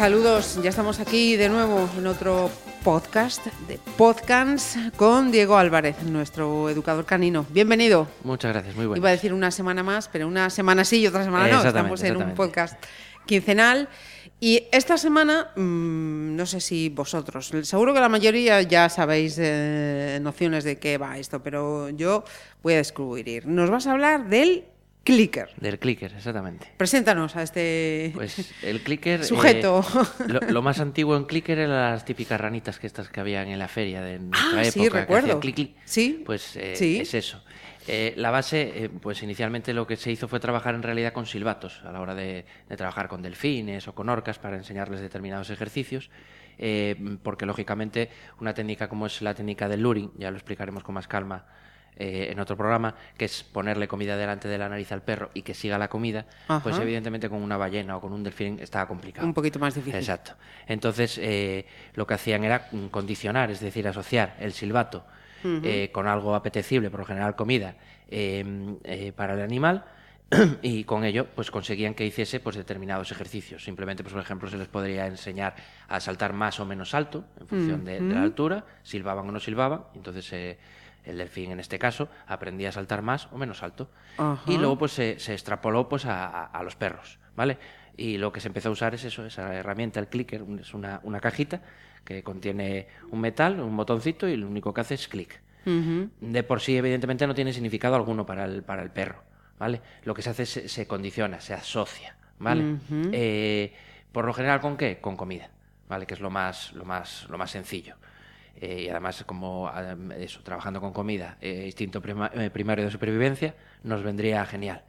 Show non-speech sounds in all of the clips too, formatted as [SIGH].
Saludos, ya estamos aquí de nuevo en otro podcast de Podcasts con Diego Álvarez, nuestro educador canino. Bienvenido. Muchas gracias, muy bueno. Iba a decir una semana más, pero una semana sí y otra semana no. Estamos en un podcast quincenal. Y esta semana, mm, no sé si vosotros, seguro que la mayoría ya sabéis eh, nociones de qué va esto, pero yo voy a descubrir. Nos vas a hablar del clicker. Del clicker, exactamente. Preséntanos a este Pues el clicker... [LAUGHS] eh, sujeto. lo, lo más antiguo en clicker eran las típicas ranitas que estas que habían en la feria de nuestra Ah, época. sí, recuerdo. clic, clic. Sí, Pues eh, sí. es eso. Eh, la base, eh, pues inicialmente lo que se hizo fue trabajar en realidad con silbatos, a la hora de, de trabajar con delfines o con orcas para enseñarles determinados ejercicios, eh, porque lógicamente una técnica como es la técnica del luring, ya lo explicaremos con más calma eh, en otro programa, que es ponerle comida delante de la nariz al perro y que siga la comida, pues evidentemente con una ballena o con un delfín estaba complicado. Un poquito más difícil. Exacto. Entonces, eh, lo que hacían era mm, condicionar, es decir, asociar el silbato eh, con algo apetecible, por lo general comida, eh, eh, para el animal. [CLEARS THROAT] Y con ello, pues conseguían que hiciese pues, determinados ejercicios. Simplemente, pues, por ejemplo, se les podría enseñar a saltar más o menos alto en función de, de la altura, silbaban o no silbaban. Entonces, eh, el delfín, en este caso, aprendía a saltar más o menos alto. Ajá. Y luego, pues, se, se extrapoló pues, a, a- a los perros, ¿vale? Y lo que se empezó a usar es eso, esa herramienta, el clicker, es una, una cajita que contiene un metal, un botoncito, y lo único que hace es clic. De por sí, evidentemente, no tiene significado alguno para el, para el perro, ¿vale? Lo que se hace es se, se condiciona, se asocia, ¿vale? Eh, por lo general, ¿con qué? Con comida, ¿vale? Que es lo más, lo más, lo más sencillo. Eh, y además, como eso, trabajando con comida, eh, instinto prima- eh, primario de supervivencia, nos vendría genial.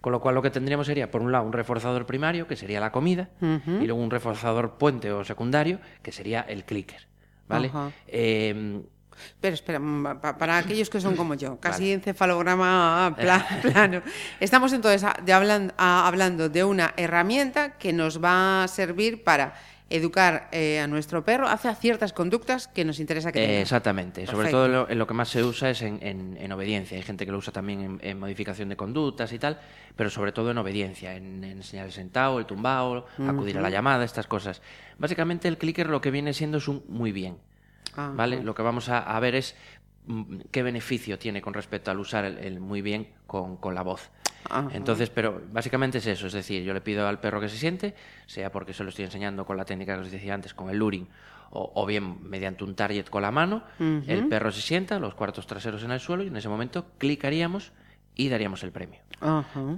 Con lo cual lo que tendríamos sería, por un lado, un reforzador primario, que sería la comida, y luego un reforzador puente o secundario, que sería el clicker. ¿Vale? Ajá. Eh, Espera, espera, mm, pa- para aquellos que son como yo, [LAUGHS] casi encefalograma [LAUGHS] pla- plano. Estamos entonces a- de hablan- a- hablando de una herramienta que nos va a servir para educar eh, a nuestro perro hacia ciertas conductas que nos interesa que Eh, tenga. exactamente. Sobre todo en lo, en lo que más se usa es en, en- en obediencia. Hay gente que lo usa también en, en modificación de conductas y tal, pero sobre todo en obediencia, en, en enseñar el sentado, el tumbao, acudir a la llamada, estas cosas. Básicamente el clicker lo que viene siendo es un muy bien. Ajá. ¿vale? Lo que vamos a, a ver es mm, qué beneficio tiene con respecto al usar el, el muy bien con, con la voz. Ajá. Entonces, pero básicamente es eso, es decir, yo le pido al perro que se siente, sea porque se lo estoy enseñando con la técnica que os decía antes, con el luring, o, o bien mediante un target con la mano, el perro se sienta, los cuartos traseros en el suelo, y en ese momento clicaríamos y daríamos el premio.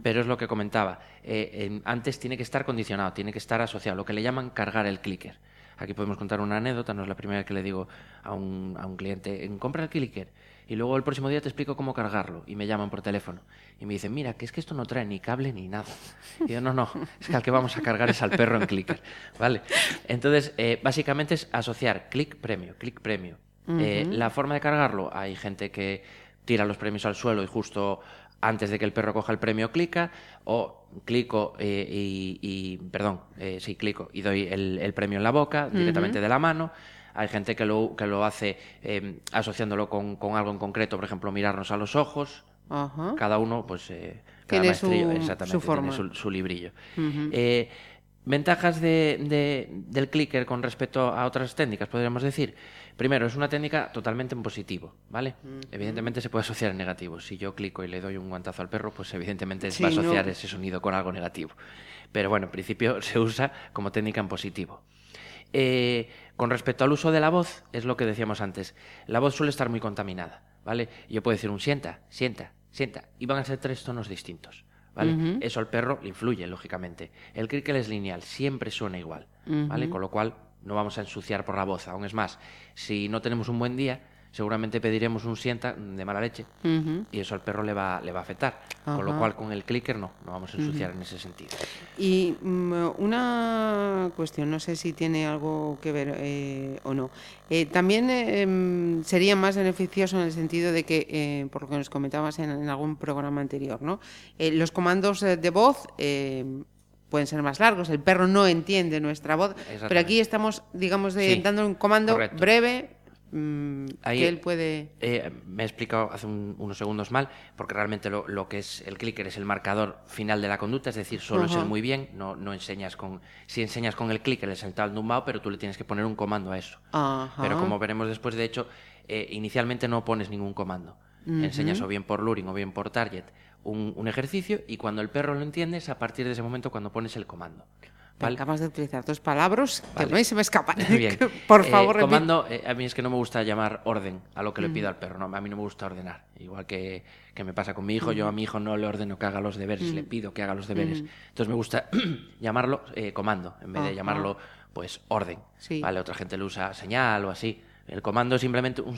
Pero es lo que comentaba. eh, antes tiene que estar condicionado, tiene que estar asociado, lo que le llaman cargar el clicker. Aquí podemos contar una anécdota, no es la primera vez que le digo a un, a un cliente, "En, compra el clicker y luego el próximo día te explico cómo cargarlo y me llaman por teléfono y me dicen, mira, que es que esto no trae ni cable ni nada. Y yo, no, no, es que al que vamos a cargar es al perro en clicker. ¿Vale? Entonces, eh, básicamente es asociar clic premio, clic premio. Eh, la forma de cargarlo, hay gente que tira los premios al suelo y justo antes de que el perro coja el premio clica o clico eh, y, y- perdón, eh, sí, clico y doy el, el premio en la boca directamente de la mano. Hay gente que lo, que lo hace eh, asociándolo con, con algo en concreto, por ejemplo, mirarnos a los ojos. Ajá. Cada uno, pues, eh, cada Tiene su- maestrillo, su exactamente, forma. tiene su, su librillo. Eh, Ventajas de- de- del clicker con respecto a otras técnicas, podríamos decir. Primero, es una técnica totalmente en positivo, ¿vale? Evidentemente se puede asociar en negativo. Si yo clico y le doy un guantazo al perro, pues evidentemente Sí, va a asociar no. ese sonido con algo negativo. Pero bueno, en principio [LAUGHS] se usa como técnica en positivo. Eh, con respecto al uso de la voz, es lo que decíamos antes. La voz suele estar muy contaminada, ¿vale? Yo puedo decir un sienta, sienta, sienta, y van a ser tres tonos distintos. ¿vale? Eso al perro le influye, lógicamente. El clicker es lineal, siempre suena igual, ¿vale? Con lo cual no vamos a ensuciar por la voz. Aún es más, si no tenemos un buen día, seguramente pediremos un sienta de mala leche y eso al perro le va, le va a afectar. Con lo cual con el clicker no, no vamos a ensuciar en ese sentido. Y mm, una cuestión, no sé si tiene algo que ver eh, o no. Eh, también eh, sería más beneficioso en el sentido de que, por lo que nos comentabas en, en algún programa anterior, ¿no? los comandos de voz pueden ser más largos, el perro no entiende nuestra voz, pero aquí estamos, digamos, de, dando un comando breve, Mm, que él puede... Eh, me he explicado hace unos segundos mal, porque realmente lo, que es el clicker es el marcador final de la conducta, es decir, solo es el muy bien, no, no enseñas con... Si enseñas con el clicker el tal numbao, pero tú le tienes que poner un comando a eso. Pero como veremos después, de hecho, eh, inicialmente no pones ningún comando. Enseñas o bien por luring o bien por target un, un ejercicio y cuando el perro lo entiende es a partir de ese momento cuando pones el comando. Acabas de utilizar dos palabras que a mí se me escapan. Bien. [LAUGHS] Por eh, favor, comando, eh, a mí es que no me gusta llamar orden a lo que le pido al perro. No, a mí no me gusta ordenar. Igual que, que me pasa con mi hijo, yo a mi hijo no le ordeno que haga los deberes, le pido que haga los deberes. Entonces me gusta [CLEARS THROAT] llamarlo eh, comando en vez de llamarlo pues orden. ¿vale? Otra gente lo usa señal o así. El comando es simplemente un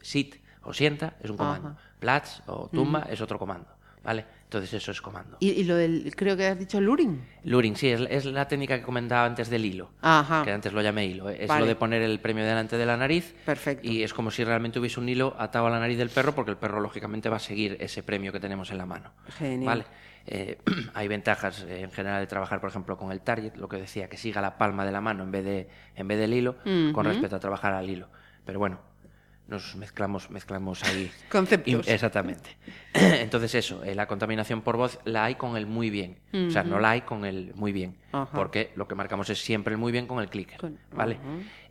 sit o sienta, es un comando. Platz o tumba es otro comando. ¿Vale? Entonces eso es comando. ¿Y, lo del, creo que has dicho luring? Luring, sí, es, la técnica que comentaba antes del hilo. Ajá. Que antes lo llamé hilo. Es lo de poner el premio delante de la nariz. Perfecto. Y es como si realmente hubiese un hilo atado a la nariz del perro, porque el perro lógicamente va a seguir ese premio que tenemos en la mano. Genial. ¿Vale? Eh, [CLEARS THROAT] hay ventajas eh, en general de trabajar, por ejemplo, con el target, lo que decía, que siga la palma de la mano en vez, de, en vez del hilo, con respecto a trabajar al hilo. Pero bueno, nos mezclamos, mezclamos ahí. [LAUGHS] Conceptos. exactamente. [CLEARS THROAT] Entonces eso, eh, la contaminación por voz la hay con el muy bien. O sea, no la hay con el muy bien. Porque lo que marcamos es siempre el muy bien con el clicker. ¿Vale?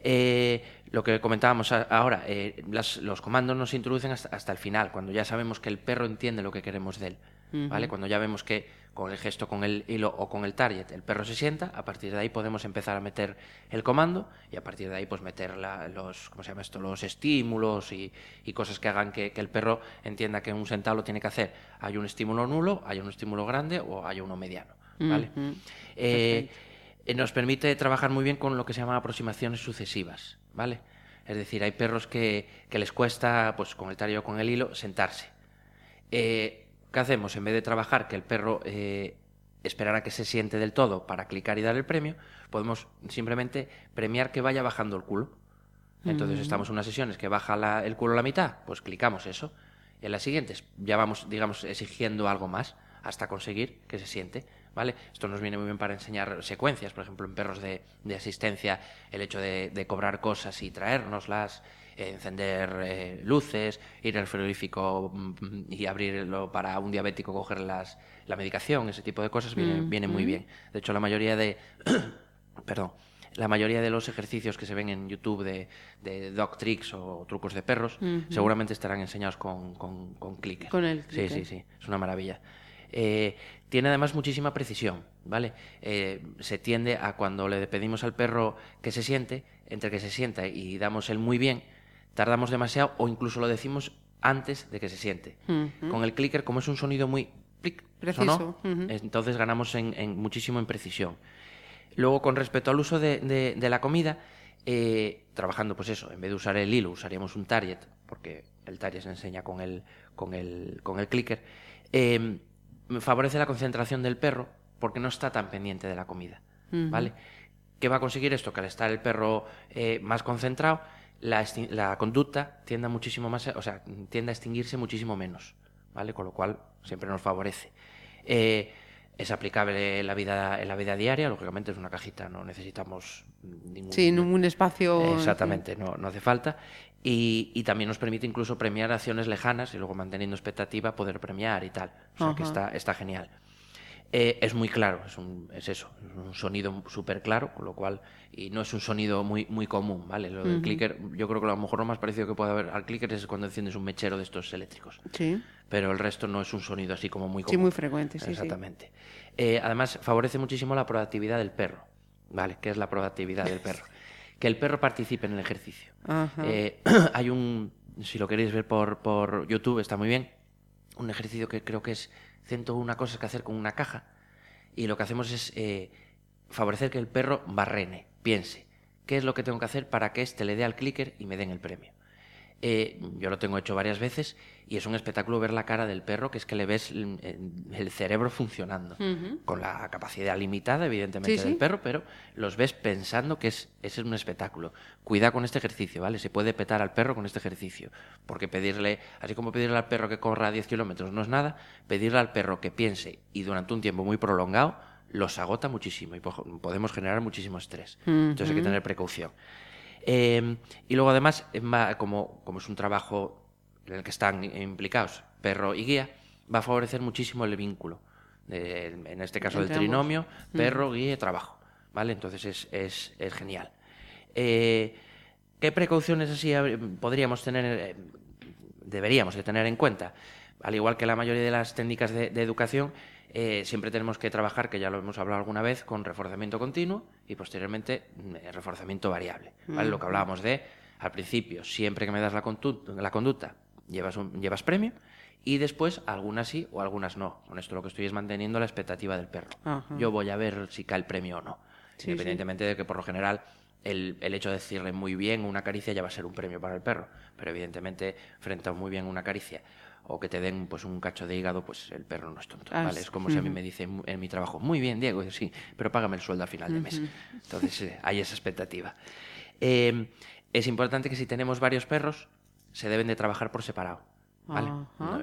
Eh, lo que comentábamos ahora, eh, los comandos nos introducen hasta, el final, cuando ya sabemos que el perro entiende lo que queremos de él. ¿Vale? Cuando ya vemos que con el gesto, con el hilo o con el target, el perro se sienta, a partir de ahí podemos empezar a meter el comando y a partir de ahí pues meter los, ¿cómo se llama esto? los estímulos y, cosas que hagan que, el perro entienda que un sentado lo tiene que hacer. Hay un estímulo nulo, hay un estímulo grande o hay uno mediano. ¿vale? Eh, eh, nos permite trabajar muy bien con lo que se llama aproximaciones sucesivas. ¿vale? Es decir, hay perros que, les cuesta, pues con el target o con el hilo, sentarse. Eh, ¿Qué hacemos? En vez de trabajar que el perro eh, esperara que se siente del todo para clicar y dar el premio, podemos simplemente premiar que vaya bajando el culo. Entonces estamos en unas sesiones que baja el culo a la mitad, pues clicamos eso. Y en las siguientes ya vamos, digamos, exigiendo algo más hasta conseguir que se siente. ¿Vale? Esto nos viene muy bien para enseñar secuencias, por ejemplo, en perros de, asistencia, el hecho de, de, cobrar cosas y traérnoslas, encender eh, luces, ir al frigorífico mm, y abrirlo para un diabético coger las, la medicación, ese tipo de cosas viene, mm, viene muy mm. bien. De hecho, la mayoría de... [COUGHS] perdón. La mayoría de los ejercicios que se ven en YouTube de, de dog tricks o trucos de perros seguramente estarán enseñados con, con, con clicker. Con el Sí, sí, sí. Es una maravilla. Eh, tiene además muchísima precisión, ¿vale? Eh, se tiende a cuando le pedimos al perro que se siente, entre que se sienta y damos el muy bien, tardamos demasiado o incluso lo decimos antes de que se siente. Con el clicker, como es un sonido muy preciso, entonces ganamos en, muchísimo en precisión. Luego, con respecto al uso de, la comida, eh, trabajando, pues eso, en vez de usar el hilo, usaríamos un target, porque el target se enseña con el, con el, con el clicker. Eh, favorece la concentración del perro porque no está tan pendiente de la comida. ¿Vale? ¿Qué va a conseguir esto? Que al estar el perro eh, más concentrado, la, conducta tiende a muchísimo más, o sea, tiende a extinguirse muchísimo menos, ¿vale? Con lo cual siempre nos favorece. Eh, es aplicable en la vida en la vida diaria, lógicamente es una cajita, no necesitamos ningún, sí, ningún espacio. Exactamente, no, no hace falta. Y, también nos permite incluso premiar acciones lejanas y luego manteniendo expectativa poder premiar y tal. O sea que está, está genial. Eh, es muy claro, es, un, es eso, es un sonido súper claro, con lo cual, y no es un sonido muy, muy común, ¿vale? Lo del clicker, yo creo que a lo mejor lo más parecido que puede haber al clicker es cuando enciendes un mechero de estos eléctricos. Sí. Pero el resto no es un sonido así como muy común. Sí, muy frecuente, sí. Exactamente. Eh, además, favorece muchísimo la proactividad del perro, ¿vale? ¿Qué es la proactividad del perro? [LAUGHS] que el perro participe en el ejercicio. Eh, [CLEARS THROAT] hay un, si lo queréis ver por, por YouTube, está muy bien un ejercicio que creo que es 101 cosas que hacer con una caja y lo que hacemos es eh, favorecer que el perro barrene, piense, ¿qué es lo que tengo que hacer para que éste le dé al clicker y me den el premio? Eh, yo lo tengo hecho varias veces y es un espectáculo ver la cara del perro, que es que le ves el, el cerebro funcionando, con la capacidad limitada, evidentemente, Sí, del sí. perro, pero los ves pensando que es, ese es un espectáculo. Cuida con este ejercicio, ¿vale? Se puede petar al perro con este ejercicio, porque pedirle, así como pedirle al perro que corra a 10 kilómetros no es nada, pedirle al perro que piense y durante un tiempo muy prolongado los agota muchísimo y po- podemos generar muchísimo estrés. Entonces hay que tener precaución. Eh, y luego además, como, como es un trabajo en el que están implicados perro y guía, va a favorecer muchísimo el vínculo. de- en este caso del trinomio, perro, guía y trabajo. ¿Vale? Entonces es, es- es genial. Eh, ¿Qué precauciones así podríamos tener, eh, deberíamos de tener en cuenta? Al igual que la mayoría de las técnicas de, de educación, eh, siempre tenemos que trabajar, que ya lo hemos hablado alguna vez, con reforzamiento continuo y posteriormente mm, eh, reforzamiento variable. ¿vale? Lo que hablábamos de, al principio, siempre que me das la, la conducta, llevas, un- llevas premio, y después algunas sí o algunas no. Con esto lo que estoy es manteniendo la expectativa del perro. Ajá. Yo voy a ver si cae el premio o no. Sí, Independientemente de que por lo general el, el hecho de decirle muy bien una caricia ya va a ser un premio para el perro. Pero evidentemente, frente a muy bien una caricia o que te den pues un cacho de hígado, pues el perro no es tonto. Ah, ¿vale? Es como si a mí me dicen en mi trabajo, muy bien, Diego, y yo, sí, pero págame el sueldo a final de mes. Entonces eh, hay esa expectativa. Eh, es importante que si tenemos varios perros, se deben de trabajar por separado. ¿vale?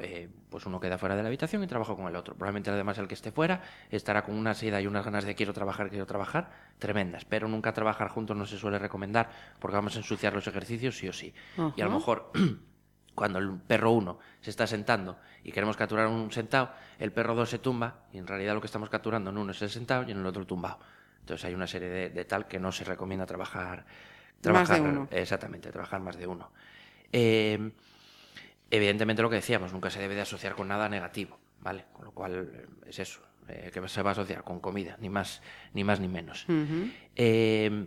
Eh, pues uno queda fuera de la habitación y trabaja con el otro. Probablemente además el que esté fuera estará con una sida y unas ganas de quiero trabajar, quiero trabajar, tremendas. Pero nunca trabajar juntos no se suele recomendar porque vamos a ensuciar los ejercicios sí o sí. Y a lo mejor [CLEARS THROAT] cuando el perro 1 se está sentando y queremos capturar un sentado, el perro 2 se tumba y en realidad lo que estamos capturando en uno es el sentado y en el otro el tumbado. Entonces hay una serie de, de tal que no se recomienda trabajar. Más de trabajar uno. Exactamente, trabajar más de uno. Eh, evidentemente lo que decíamos, nunca se debe de asociar con nada negativo, ¿vale? Con lo cual eh, es eso, eh, que se va a asociar con comida, ni más ni, más, ni menos. Eh,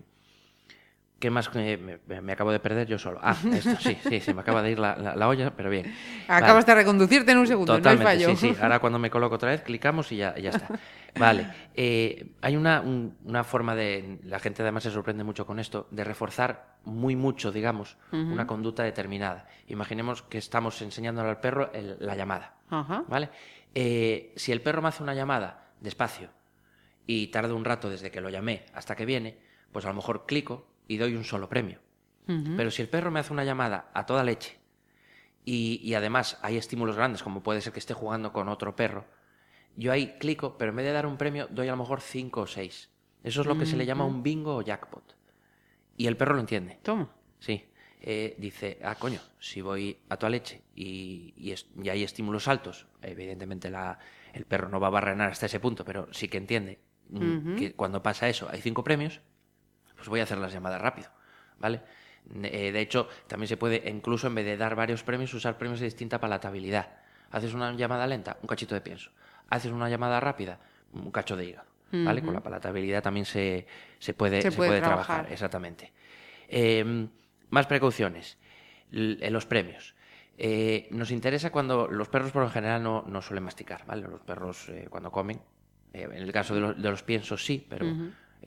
¿Qué más me, me acabo de perder yo solo? Ah, esto, sí, sí, se me acaba de ir la, la- la olla, pero bien. Acabas Vale. de reconducirte en un segundo, Totalmente, no hay fallo. sí, sí. Ahora cuando me coloco otra vez, clicamos y ya, ya está. Vale. Eh, hay una, un- una forma de, la gente además se sorprende mucho con esto, de reforzar muy mucho, digamos, una conducta determinada. Imaginemos que estamos enseñándole al perro el- la llamada. Ajá. ¿Vale? Eh, si el perro me hace una llamada despacio y tarda un rato desde que lo llamé hasta que viene, pues a lo mejor clico y doy un solo premio. Pero si el perro me hace una llamada a toda leche y, y además hay estímulos grandes, como puede ser que esté jugando con otro perro, yo ahí clico, pero en vez de dar un premio, doy a lo mejor cinco o seis. Eso es lo que se le llama un bingo o jackpot. Y el perro lo entiende. Toma. Sí. Eh, dice, ah, coño, si voy a tu leche y, y, es- y hay estímulos altos, evidentemente la, el perro no va a barrenar hasta ese punto, pero sí que entiende mm, que cuando pasa eso hay cinco premios, pues voy a hacer las llamadas rápido, ¿vale? Eh, de hecho, también se puede, incluso en vez de dar varios premios, usar premios de distinta palatabilidad. Haces una llamada lenta, un cachito de pienso. Haces una llamada rápida, un cacho de hígado, ¿vale? Con la palatabilidad también se, se puede, Se se puede puede trabajar. trabajar, exactamente. Eh, más precauciones. L- en los premios. Eh, nos interesa cuando los perros por lo general no, no suelen masticar, ¿vale? Los perros eh, cuando comen, eh, en el caso de, los- de los piensos sí, pero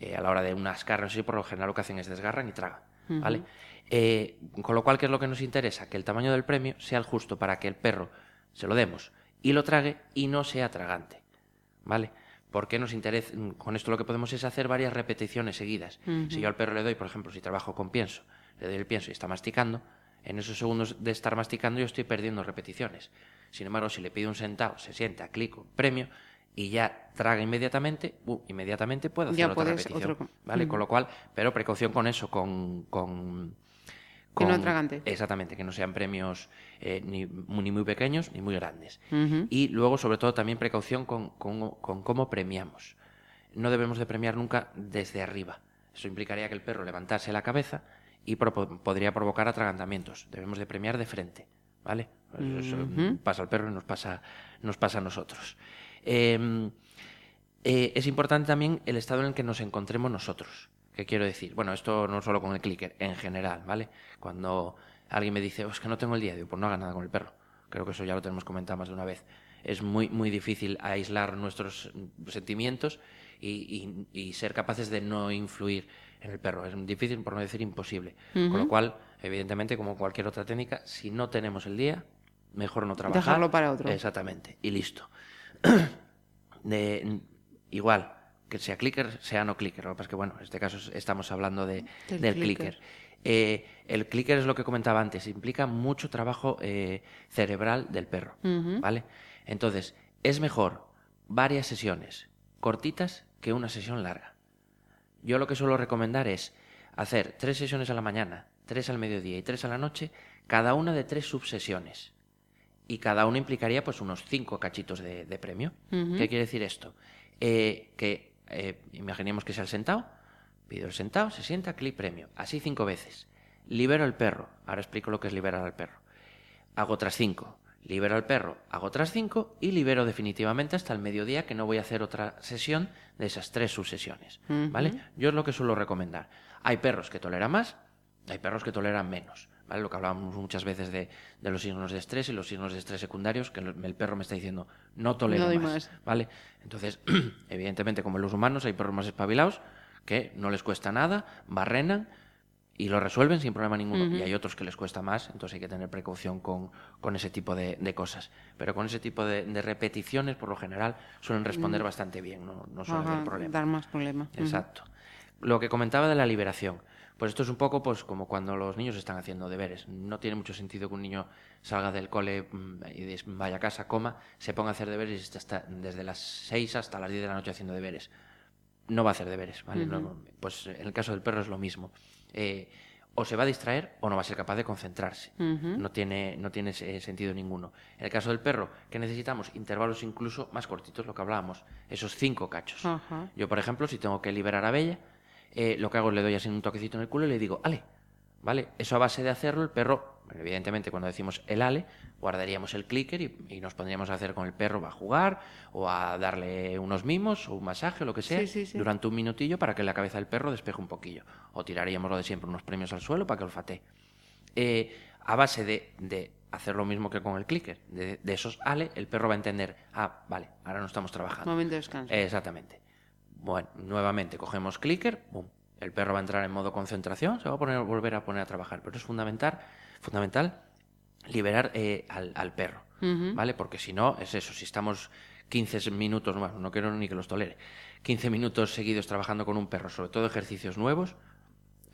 eh, a la hora de unas carnes sí, por lo general lo que hacen es desgarran y tragan, ¿vale? Eh, con lo cual, ¿qué es lo que nos interesa? Que el tamaño del premio sea el justo para que el perro se lo demos y lo trague y no sea tragante, ¿vale? Porque nos interesa, con esto lo que podemos es hacer varias repeticiones seguidas. Si yo al perro le doy, por ejemplo, si trabajo con pienso, le doy el pienso y está masticando, en esos segundos de estar masticando yo estoy perdiendo repeticiones. Sin embargo, si le pido un sentado, se sienta, clico, premio, y ya traga inmediatamente, uh, inmediatamente puedo hacer Ya otra repetición. otro- ¿Vale? Con lo cual, pero precaución con eso, con... con Que no atragante. Exactamente, que no sean premios eh, ni, mu- ni muy pequeños ni muy grandes. Y luego, sobre todo, también precaución con, con- con cómo premiamos. No debemos de premiar nunca desde arriba. Eso implicaría que el perro levantase la cabeza y propo- podría provocar atragantamientos. Debemos de premiar de frente, ¿vale? Eso pasa al perro y nos pasa, nos pasa a nosotros. Eh, eh, es importante también el estado en el que nos encontremos nosotros. ¿Qué quiero decir? Bueno, esto no solo con el clicker, en general, ¿vale? Cuando alguien me dice, "Oh, es que no tengo el día, digo, pues no haga nada con el perro. Creo que eso ya lo tenemos comentado más de una vez. Es muy, muy difícil aislar nuestros sentimientos y, y ser capaces de no influir en el perro. Es difícil, por no decir imposible. Con lo cual, evidentemente, como cualquier otra técnica, si no tenemos el día, mejor no trabajar. Dejarlo para otro. Exactamente, y listo. [COUGHS] de, igual, que sea clicker, sea no clicker. Lo que pasa es que, bueno, en este caso estamos hablando de, del, clicker. Eh, el clicker es lo que comentaba antes, implica mucho trabajo eh, cerebral del perro, ¿vale? Entonces, es mejor varias sesiones cortitas que una sesión larga. Yo lo que suelo recomendar es hacer tres sesiones a la mañana, tres al mediodía y tres a la noche, cada una de tres subsesiones. Y cada una implicaría pues unos cinco cachitos de, premio. ¿Qué quiere decir esto? Eh, que eh, imaginemos que sea el sentado, pido el sentado, se sienta, clic premio. Así cinco veces. Libero el perro. Ahora explico lo que es liberar al perro. Hago otras cinco. Libero al perro, hago otras cinco y libero definitivamente hasta el mediodía que no voy a hacer otra sesión de esas tres subsesiones. ¿Vale? Yo es lo que suelo recomendar. Hay perros que toleran más, hay perros que toleran menos. ¿Vale? Lo que hablábamos muchas veces de, los signos de estrés y los signos de estrés secundarios, que el, perro me está diciendo, no tolero más, ¿Vale? Entonces, [CLEARS THROAT] evidentemente, como en los humanos, hay perros más espabilados que no les cuesta nada, barrenan, y lo resuelven sin problema ninguno. Y hay otros que les cuesta más, entonces hay que tener precaución con, con ese tipo de, cosas. Pero con ese tipo de, repeticiones, por lo general, suelen responder bastante bien, no, no suelen haber problema. Dar más problema. Exacto. Lo que comentaba de la liberación. Pues esto es un poco pues como cuando los niños están haciendo deberes. No tiene mucho sentido que un niño salga del cole mm, y vaya a casa, coma, se ponga a hacer deberes y desde las 6 hasta las 10 de la noche haciendo deberes. No va a hacer deberes, ¿vale? pues en el caso del perro es lo mismo. Eh, o se va a distraer o no va a ser capaz de concentrarse. No tiene, no tiene sentido ninguno. En el caso del perro, que necesitamos intervalos incluso más cortitos, lo que hablábamos, esos cinco cachos. Yo, por ejemplo, si tengo que liberar a Bella, eh, lo que hago es le doy así un toquecito en el culo y le digo, ale, ¿vale? Eso a base de hacerlo, el perro, evidentemente cuando decimos el ale, guardaríamos el clicker y, nos pondríamos a hacer con el perro, va a jugar o a darle unos mimos o un masaje o lo que sea durante un minutillo para que la cabeza del perro despeje un poquillo. O tiraríamos lo de siempre, unos premios al suelo para que olfatee. Eh, a base de, hacer lo mismo que con el clicker, de, esos ale, el perro va a entender, ah, vale, ahora no estamos trabajando. Momento de descanso. exactamente. Bueno, nuevamente cogemos clicker, el perro va a entrar en modo concentración, se va a poner, volver a poner a trabajar. Pero es fundamental, fundamental liberar eh, al, perro, ¿vale? Porque si no, es eso, si estamos 15 minutos, bueno, no quiero ni que los tolere, 15 minutos seguidos trabajando con un perro, sobre todo ejercicios nuevos,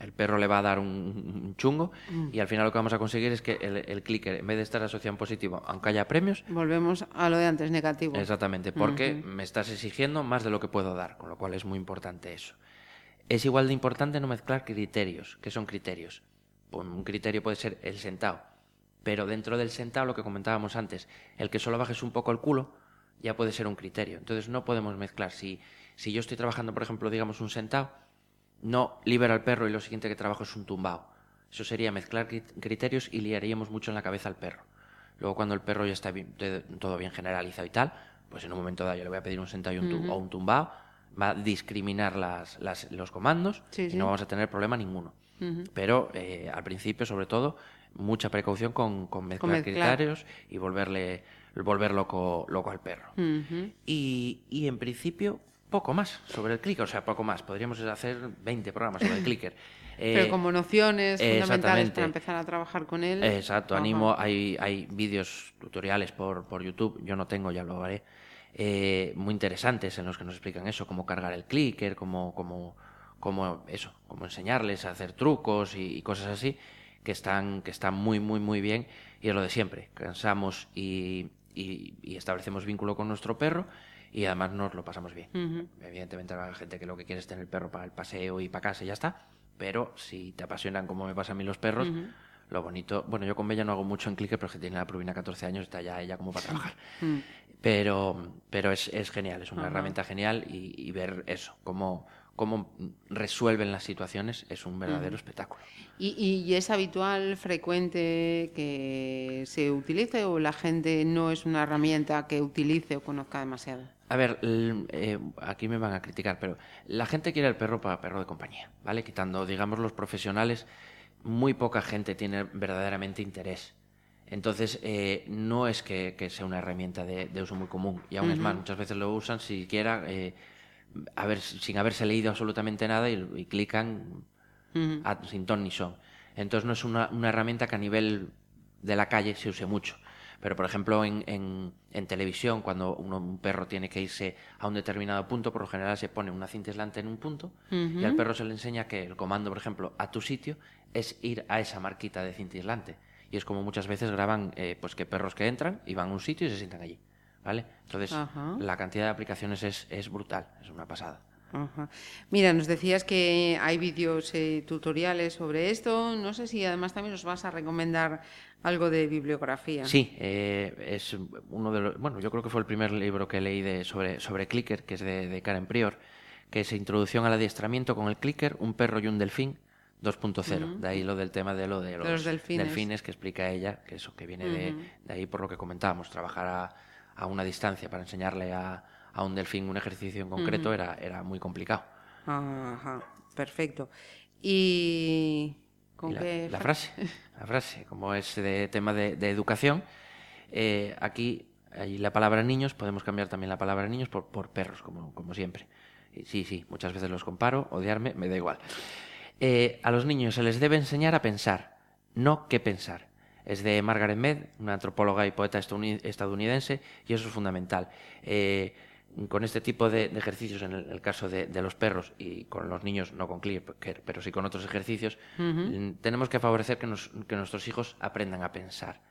el perro le va a dar un, chungo mm. y al final lo que vamos a conseguir es que el, clicker, en vez de estar asociado en positivo, aunque haya premios... Volvemos a lo de antes, negativo. Exactamente, porque me estás exigiendo más de lo que puedo dar, con lo cual es muy importante eso. Es igual de importante no mezclar criterios. ¿Qué son criterios? Pues un criterio puede ser el sentado, pero dentro del sentado, lo que comentábamos antes, el que solo bajes un poco el culo, ya puede ser un criterio. Entonces no podemos mezclar. Si, si yo estoy trabajando, por ejemplo, digamos un sentado, no libera al perro y lo siguiente que trabajo es un tumbao. Eso sería mezclar criterios y liaríamos mucho en la cabeza al perro. Luego cuando el perro ya está todo bien generalizado y tal, pues en un momento dado yo le voy a pedir un sentado o un tumbao, va a discriminar las, los comandos y no vamos a tener problema ninguno. Pero eh, al principio, sobre todo, mucha precaución con, mezclar, criterios y volverle volver loco, loco al perro. y, y en principio, poco más sobre el clicker, o sea, poco más. Podríamos hacer 20 programas sobre el [LAUGHS] clicker. Pero eh, como nociones fundamentales para empezar a trabajar con él. Exacto, animo, hay, hay vídeos, tutoriales por, por YouTube, yo no tengo, ya lo haré, eh, muy interesantes en los que nos explican eso, cómo cargar el clicker, cómo, cómo, cómo eso, cómo enseñarles a hacer trucos y, cosas así, que están, que están muy, muy, muy bien. Y es lo de siempre, cansamos y, y establecemos vínculo con nuestro perro y además nos lo pasamos bien. Evidentemente hay gente que lo que quiere es tener el perro para el paseo y para casa y ya está, pero si te apasionan como me pasa a mí los perros, lo bonito, bueno, yo con Bella no hago mucho en clique, pero que tiene la Provina 14 años, está ya ella como para trabajar. Mm. Pero, pero es, es, genial, es una herramienta genial y, ver eso, cómo, cómo resuelven las situaciones es un verdadero espectáculo. ¿Y, ¿Y, es habitual, frecuente que se utilice o la gente no es una herramienta que utilice o conozca demasiado? A ver, eh, aquí me van a criticar, pero la gente quiere el perro para perro de compañía, ¿vale? Quitando, digamos, los profesionales, muy poca gente tiene verdaderamente interés Entonces, eh, no es que, que sea una herramienta de, de uso muy común. Y aún es más, muchas veces lo usan siquiera eh, a ver, sin haberse leído absolutamente nada y, y clican a- sin ton ni son. Entonces, no es una, una herramienta que a nivel de la calle se use mucho. Pero, por ejemplo, en, en- en televisión, cuando uno- un perro tiene que irse a un determinado punto, por lo general se pone una cinta aislante en un punto y al perro se le enseña que el comando, por ejemplo, a tu sitio es ir a esa marquita de cinta aislante. Y es como muchas veces graban eh, pues que perros que entran y van a un sitio y se sientan allí. ¿Vale? Entonces, Ajá. la cantidad de aplicaciones es, es brutal, es una pasada. Ajá. Mira, nos decías que hay vídeos eh, tutoriales sobre esto. No sé si además también nos vas a recomendar algo de bibliografía. Sí, eh, es uno de los. Bueno, yo creo que fue el primer libro que leí de, sobre, sobre clicker, que es de, de Karen Prior, que es Introducción al adiestramiento con el clicker, un perro y un delfín 2.0. De ahí lo del tema de lo de los, los delfines. que explica ella, que eso que viene de, de ahí por lo que comentábamos, trabajar a, a una distancia para enseñarle a, a un delfín un ejercicio en concreto era, era muy complicado. Ajá, perfecto. ¿Y con Y la, qué la fra- frase, la frase, como es de tema de, de educación, eh, aquí hay la palabra niños, podemos cambiar también la palabra niños por, por perros, como, como siempre. Y sí, sí, muchas veces los comparo, odiarme, me da igual. Eh, a los niños se les debe enseñar a pensar, no qué pensar. Es de Margaret Mead, una antropóloga y poeta estadouni- estadounidense, y eso es fundamental. Eh, con este tipo de, de ejercicios, en el, el caso de, de los perros y con los niños, no con clicker, pero sí con otros ejercicios, mm, tenemos que favorecer que, nos- que nuestros hijos aprendan a pensar,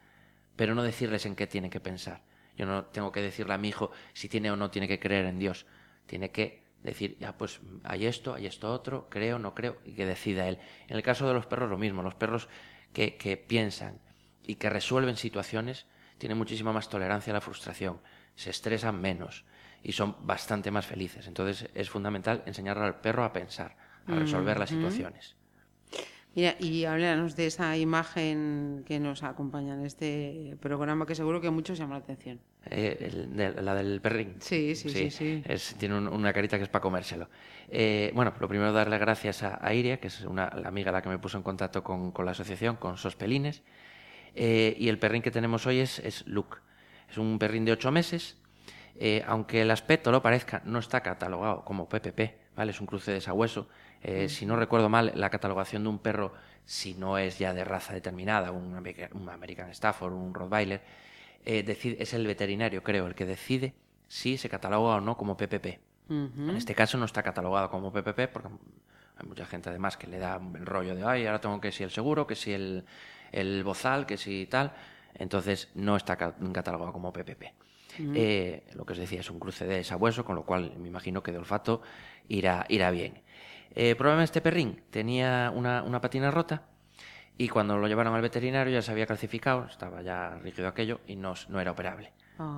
pero no decirles en qué tienen que pensar. Yo no tengo que decirle a mi hijo si tiene o no tiene que creer en Dios. Tiene que decir, ya pues hay esto, hay esto otro, creo, no creo, y que decida él. En el caso de los perros lo mismo, los perros que, que piensan y que resuelven situaciones tienen muchísima más tolerancia a la frustración, se estresan menos y son bastante más felices. Entonces es fundamental enseñarle al perro a pensar, a resolver las situaciones. Mira, y háblanos de esa imagen que nos acompaña en este programa que seguro que muchos llama la atención. Eh, el de- la del perrín. Sí, sí, sí, sí. Es, tiene un- una carita que es para comérselo. Eh, bueno, lo primero darle gracias a, a Iria, que es una, la amiga la que me puso en contacto con, con la asociación, con Sospelines. Eh, y el perrín que tenemos hoy es, es Luke. Es un perrín de ocho meses. Eh, aunque el aspecto lo parezca, no está catalogado como PPP, ¿vale? Es un cruce de sabueso. Eh, Si no recuerdo mal, la catalogación de un perro, si no es ya de raza determinada, un, America- un American Stafford, un Rottweiler, eh, decide- es el veterinario, creo, el que decide si se cataloga o no como PPP. En este caso no está catalogado como PPP porque hay mucha gente además que le da el rollo de, ay, ahora tengo que si el seguro, que si el, el bozal, que si tal. Entonces no está ca- catalogado como PPP. Eh, lo que os decía es un cruce de sabueso, con lo cual me imagino que de olfato irá, irá bien. Eh, probablemente este perrín tenía una, una patina rota y cuando lo llevaron al veterinario ya se había calcificado, estaba ya rígido aquello y no, no era operable.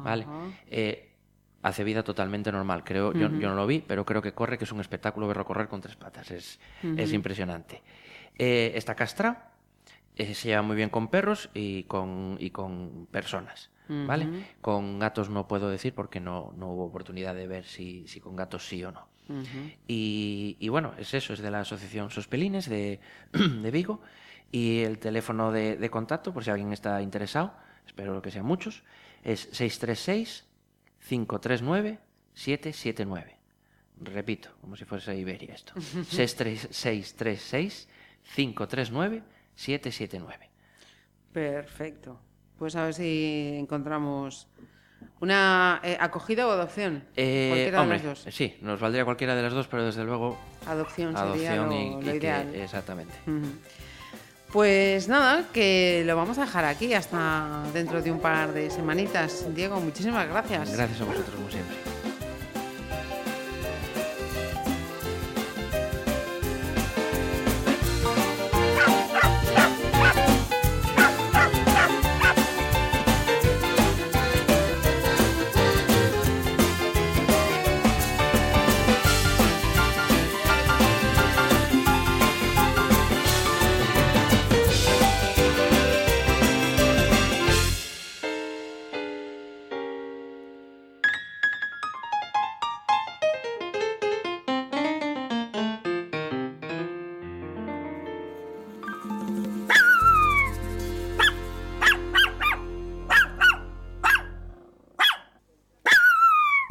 ¿Vale? Eh, hace vida totalmente normal. Creo, yo, yo no lo vi, pero creo que corre, que es un espectáculo verlo correr con tres patas. Es, es impresionante. Eh, está castrado, eh, se lleva muy bien con perros y con, y con personas. ¿Vale? Con gatos no puedo decir porque no, no hubo oportunidad de ver si, si con gatos sí o no. y, y bueno, es eso, es de la asociación Sospelines de, [CLEARS THROAT] de Vigo. Y el teléfono de, de contacto, por si alguien está interesado, espero que sean muchos, es 636-539-779. Repito, como si fuese Iberia esto. [LAUGHS] 636-539-779. Perfecto. Pues a ver si encontramos una eh, acogida o adopción. Eh, Cualquiera hombre, de las dos. sí, nos valdría cualquiera de las dos, pero desde luego Adopción sería adopción lo, y, lo y que- ideal. exactamente. Ujú. Pues nada, que lo vamos a dejar aquí hasta dentro de un par de semanitas. Diego, muchísimas gracias. Gracias a vosotros, como siempre.